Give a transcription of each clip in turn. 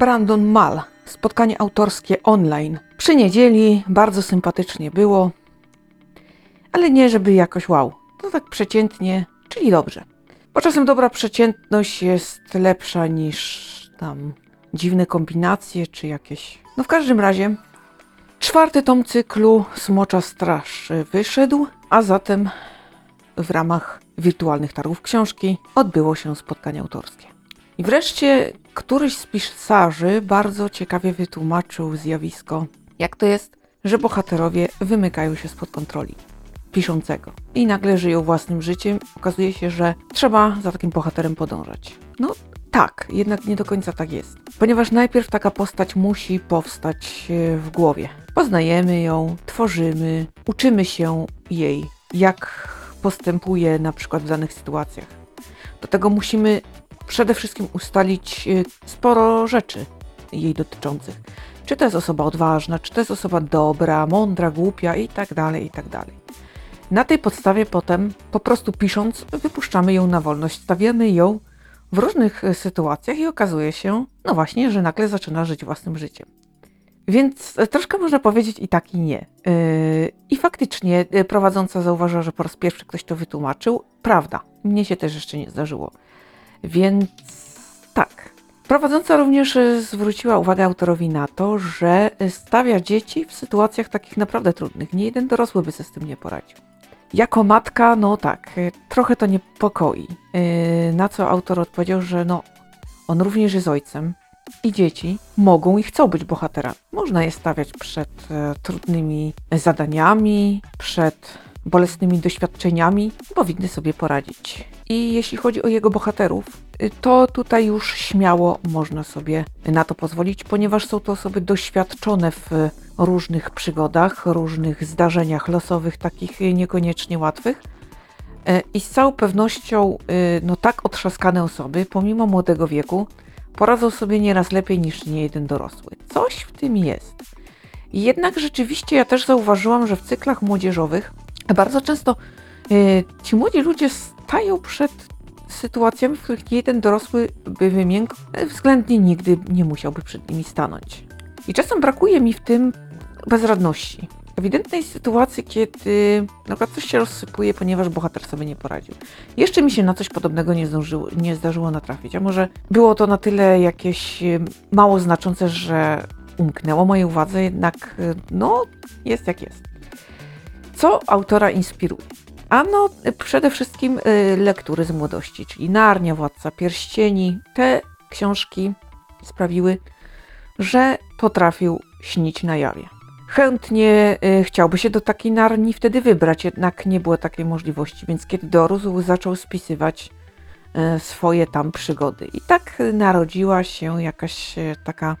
Brandon Mal. Spotkanie autorskie online. Przy niedzieli bardzo sympatycznie było, ale nie żeby jakoś wow. To tak przeciętnie, czyli dobrze. Bo czasem dobra przeciętność jest lepsza niż tam dziwne kombinacje czy jakieś. No w każdym razie czwarty tom cyklu Smocza Straż wyszedł, a zatem w ramach wirtualnych targów książki odbyło się spotkanie autorskie. I wreszcie któryś z pisarzy bardzo ciekawie wytłumaczył zjawisko, jak to jest, że bohaterowie wymykają się spod kontroli piszącego i nagle żyją własnym życiem. Okazuje się, że trzeba za takim bohaterem podążać. No tak, jednak nie do końca tak jest. Ponieważ najpierw taka postać musi powstać e, w głowie. Poznajemy ją, tworzymy, uczymy się jej, jak postępuje na przykład w danych sytuacjach. Do tego musimy przede wszystkim ustalić e, sporo rzeczy jej dotyczących. Czy to jest osoba odważna, czy to jest osoba dobra, mądra, głupia i tak dalej, i tak dalej. Na tej podstawie potem, po prostu pisząc, wypuszczamy ją na wolność, stawiamy ją w różnych e, sytuacjach i okazuje się, no właśnie, że nagle zaczyna żyć własnym życiem. Więc e, troszkę można powiedzieć i tak, i nie. Yy, I faktycznie prowadząca zauważyła, że po raz pierwszy ktoś to wytłumaczył. Prawda, mnie się też jeszcze nie zdarzyło. Więc tak. Prowadząca również e, zwróciła uwagę autorowi na to, że stawia dzieci w sytuacjach takich naprawdę trudnych. Nie jeden dorosły by sobie z tym nie poradził. Jako matka, no tak, y, trochę to niepokoi. Na co autor odpowiedział, że no, on również jest ojcem i dzieci mogą i chcą być bohaterami. Można je stawiać przed e, trudnymi zadaniami, przed bolesnymi doświadczeniami, powinny sobie poradzić. I jeśli chodzi o jego bohaterów, y, to tutaj już śmiało można sobie na to pozwolić, ponieważ są to osoby doświadczone w różnych przygodach, różnych zdarzeniach losowych, takich niekoniecznie łatwych. E, I z całą pewnością, y, no tak otrzaskane osoby, pomimo młodego wieku, poradzą sobie nieraz lepiej niż niejeden dorosły. Coś w tym jest. Jednak rzeczywiście ja też zauważyłam, że w cyklach młodzieżowych bardzo często y, ci młodzi ludzie stają przed sytuacjami, w których jeden dorosły by wymiękł, względnie nigdy nie musiałby przed nimi stanąć. I czasem brakuje mi w tym bezradności. Ewidentnej sytuacji, kiedy na przykład coś się rozsypuje, ponieważ bohater sobie nie poradził. Jeszcze mi się na coś podobnego nie, zdążyło, nie zdarzyło natrafić, a może było to na tyle jakieś e, mało znaczące, że umknęło mojej uwadze, jednak e, no jest jak jest. Co autora inspiruje? Ano przede wszystkim y, lektury z młodości, czyli Narnia, Władca Pierścieni. Te książki sprawiły, że potrafił śnić na jawie. Chętnie y, chciałby się do takiej Narni wtedy wybrać, jednak nie było takiej możliwości, więc kiedy dorósł, zaczął spisywać y, swoje tam przygody. I tak narodziła się jakaś taka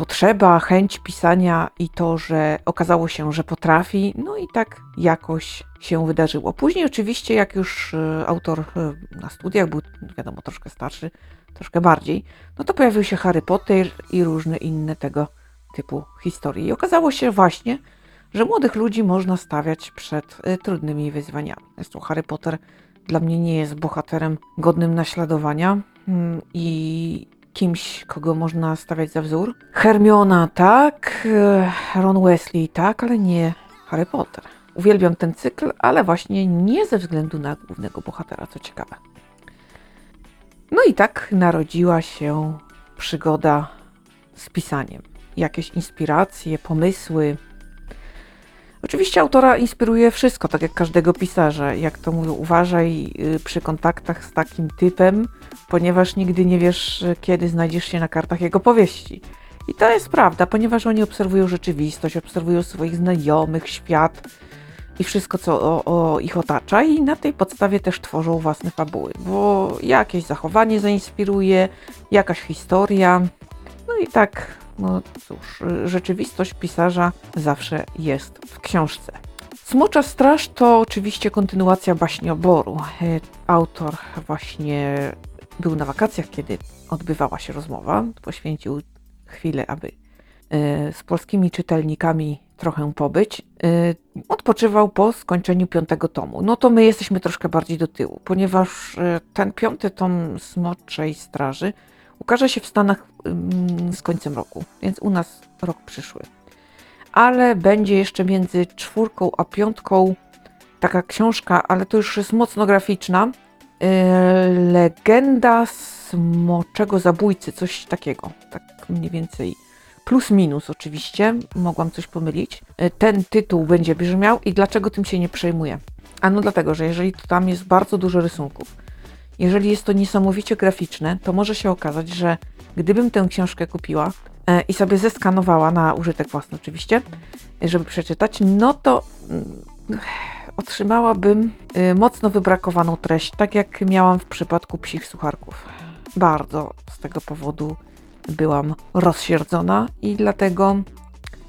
potrzeba, chęć pisania i to, że okazało się, że potrafi, no i tak jakoś się wydarzyło. Później oczywiście, jak już e, autor e, na studiach był, wiadomo, troszkę starszy, troszkę bardziej, no to pojawił się Harry Potter i różne inne tego typu historie. I okazało się właśnie, że młodych ludzi można stawiać przed e, trudnymi wyzwaniami. Zresztą Harry Potter dla mnie nie jest bohaterem godnym naśladowania mm, i kimś, kogo można stawiać za wzór. Hermiona tak, Ron Wesley tak, ale nie Harry Potter. Uwielbiam ten cykl, ale właśnie nie ze względu na głównego bohatera, co ciekawe. No i tak narodziła się przygoda z pisaniem. Jakieś inspiracje, pomysły, Oczywiście autora inspiruje wszystko, tak jak każdego pisarza. Jak to mówią, uważaj y, przy kontaktach z takim typem, ponieważ nigdy nie wiesz, kiedy znajdziesz się na kartach jego powieści. I to jest prawda, ponieważ oni obserwują rzeczywistość, obserwują swoich znajomych, świat i wszystko, co o, o ich otacza, i na tej podstawie też tworzą własne fabuły, bo jakieś zachowanie zainspiruje, jakaś historia. No i tak no cóż, rzeczywistość pisarza zawsze jest w książce. Smocza Straż to oczywiście kontynuacja baśnioboru. E, autor właśnie był na wakacjach, kiedy odbywała się rozmowa. Poświęcił chwilę, aby e, z polskimi czytelnikami trochę pobyć. E, odpoczywał po skończeniu piątego tomu. No to my jesteśmy troszkę bardziej do tyłu, ponieważ ten piąty tom Smoczej Straży Ukaże się w Stanach ym, z końcem roku, więc u nas rok przyszły. Ale będzie jeszcze między czwórką a piątką taka książka, ale to już jest mocno graficzna. Yy, legenda smoczego zabójcy, coś takiego. Tak mniej więcej. Plus minus oczywiście, mogłam coś pomylić. Yy, Ten tytuł będzie brzmiał i dlaczego tym się nie przejmuję? Ano dlatego, że jeżeli tam jest bardzo dużo rysunków, jeżeli jest to niesamowicie graficzne, to może się okazać, że gdybym tę książkę kupiła e, i sobie zeskanowała na użytek własny oczywiście, e, żeby przeczytać, no to mm, otrzymałabym y, mocno wybrakowaną treść, tak jak miałam w przypadku psich sucharków. Bardzo z tego powodu byłam rozsierdzona i dlatego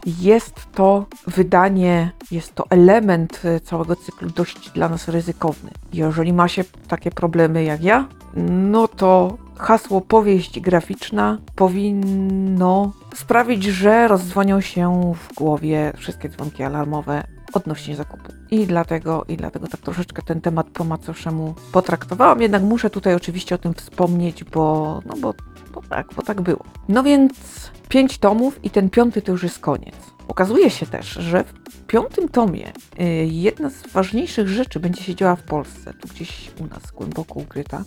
jest to wydanie, jest to element y, całego cyklu dość dla nas ryzykowny. Jeżeli ma się takie problemy jak ja, no to hasło powieść graficzna powinno sprawić, że rozdzwonią się w głowie wszystkie dzwonki alarmowe odnośnie zakupu. I dlatego, I dlatego tak troszeczkę ten temat po macoszemu potraktowałam, jednak muszę tutaj oczywiście o tym wspomnieć, bo, no bo, bo tak, bo tak było. No więc pięć tomów i ten piąty to już jest koniec. Okazuje się też, że w piątym tomie y, jedna z ważniejszych rzeczy będzie się działa w Polsce, tu gdzieś u nas głęboko ukryta,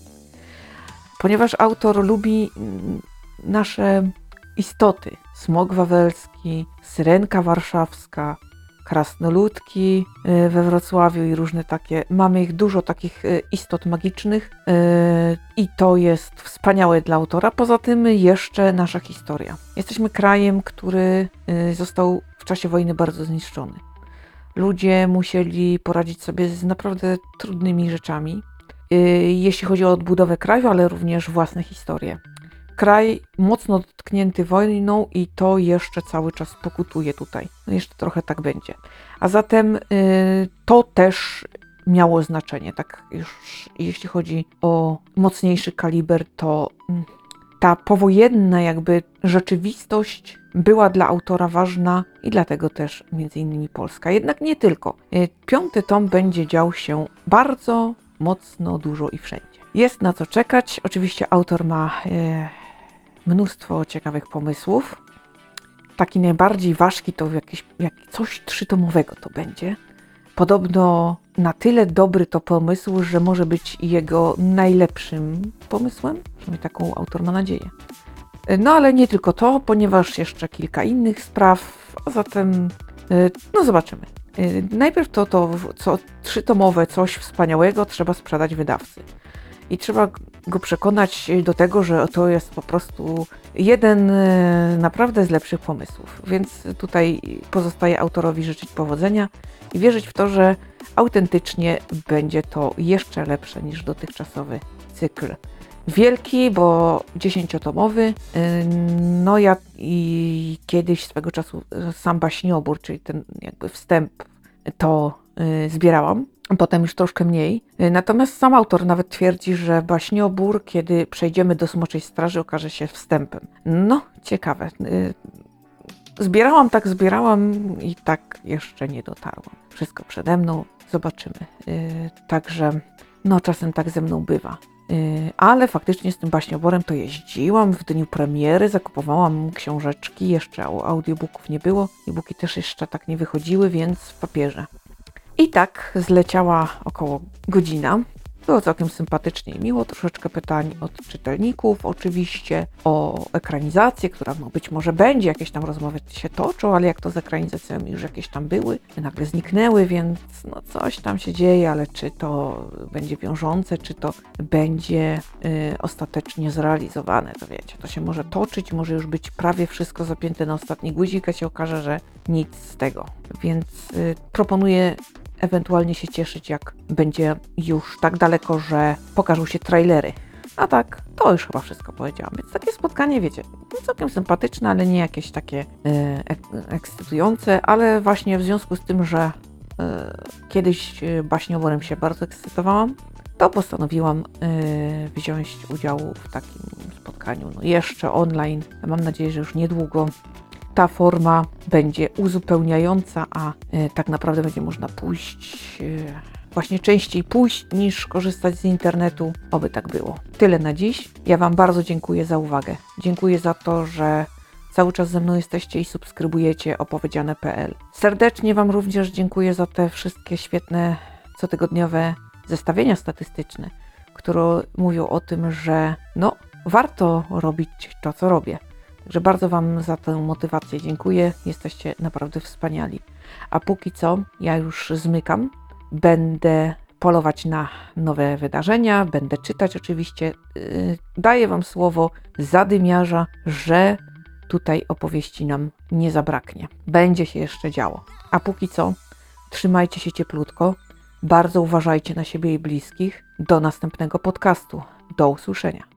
ponieważ autor lubi mm, nasze istoty. Smog wawelski, syrenka warszawska, krasnoludki y, we Wrocławiu i różne takie. Mamy ich dużo takich y, istot magicznych y, i to jest wspaniałe dla autora. Poza tym jeszcze nasza historia. Jesteśmy krajem, który został w czasie wojny bardzo zniszczony. Ludzie musieli poradzić sobie z naprawdę trudnymi rzeczami, jeśli chodzi o odbudowę kraju, ale również własne historie kraj mocno dotknięty wojną i to jeszcze cały czas pokutuje tutaj. No jeszcze trochę tak będzie. A zatem y, to też miało znaczenie. Tak już jeśli chodzi o mocniejszy kaliber, to y, ta powojenna jakby rzeczywistość była dla autora ważna i dlatego też między innymi Polska. Jednak nie tylko. Y, piąty tom będzie dział się bardzo mocno, dużo i wszędzie. Jest na co czekać. Oczywiście autor ma e, mnóstwo ciekawych pomysłów. Taki najbardziej ważki to jakieś, jak coś trzytomowego to będzie. Podobno na tyle dobry to pomysł, że może być jego najlepszym pomysłem. Przynajmniej taką autor ma nadzieję. No ale nie tylko to, ponieważ jeszcze kilka innych spraw, a zatem e, no zobaczymy. E, Najpierw to, to co trzytomowe, coś wspaniałego trzeba sprzedać wydawcy i trzeba go przekonać do tego, że to jest po prostu jeden e, naprawdę z lepszych pomysłów. Więc tutaj pozostaje autorowi życzyć powodzenia i wierzyć w to, że autentycznie będzie to jeszcze lepsze niż dotychczasowy cykl. Wielki, bo dziesięciotomowy. E, No ja i kiedyś swego czasu sam baśniobór, czyli ten jakby wstęp, to zbierałam potem już troszkę mniej. Y, Natomiast sam autor nawet twierdzi, że baśniobór, kiedy przejdziemy do Smoczej Straży, okaże się wstępem. No, ciekawe. Y, Zbierałam tak, zbierałam i tak jeszcze nie dotarłam. Wszystko przede mną, zobaczymy. Y, Także, no czasem tak ze mną bywa. Ale faktycznie z tym baśnioborem to jeździłam w dniu premiery, zakupowałam książeczki, jeszcze au- audiobooków nie było, e-booki też jeszcze tak nie wychodziły, więc w papierze. I tak zleciała około godzina. Było całkiem sympatycznie i miło. Troszeczkę pytań od czytelników, oczywiście o ekranizację, która no być może będzie, jakieś tam rozmowy się toczą, ale jak to z ekranizacjami już jakieś tam były, nagle zniknęły, więc no coś tam się dzieje, ale czy to będzie wiążące, czy to będzie y, ostatecznie zrealizowane, to wiecie, to się może toczyć, może już być prawie wszystko zapięte na ostatni guzik, a się okaże, że nic z tego. Więc y, proponuję ewentualnie się cieszyć, jak będzie już tak daleko, że pokażą się trailery. A tak, to już chyba wszystko powiedziałam. Więc takie spotkanie, wiecie, całkiem sympatyczne, ale nie jakieś takie ek ekscytujące, ale właśnie w związku z tym, że e, kiedyś e, baśnioworem się bardzo ekscytowałam, to postanowiłam e, wziąć udział w takim spotkaniu, no jeszcze online. Mam nadzieję, że już niedługo ta forma będzie uzupełniająca, a e, tak naprawdę będzie można pójść właśnie częściej pójść niż korzystać z internetu. Oby tak było. Tyle na dziś. Ja Wam bardzo dziękuję za uwagę. Dziękuję za to, że cały czas ze mną jesteście i subskrybujecie opowiedziane.pl. Serdecznie Wam również dziękuję za te wszystkie świetne cotygodniowe zestawienia statystyczne, które mówią o tym, że no, warto robić to, co robię. Także bardzo Wam za tę motywację dziękuję. Jesteście naprawdę wspaniali. A póki co, ja już zmykam. Będę polować na nowe wydarzenia, będę czytać oczywiście. Yy, daję Wam słowo zadymiarza, że tutaj opowieści nam nie zabraknie. Będzie się jeszcze działo. A póki co, trzymajcie się cieplutko. Bardzo uważajcie na siebie i bliskich. Do następnego podcastu. Do usłyszenia.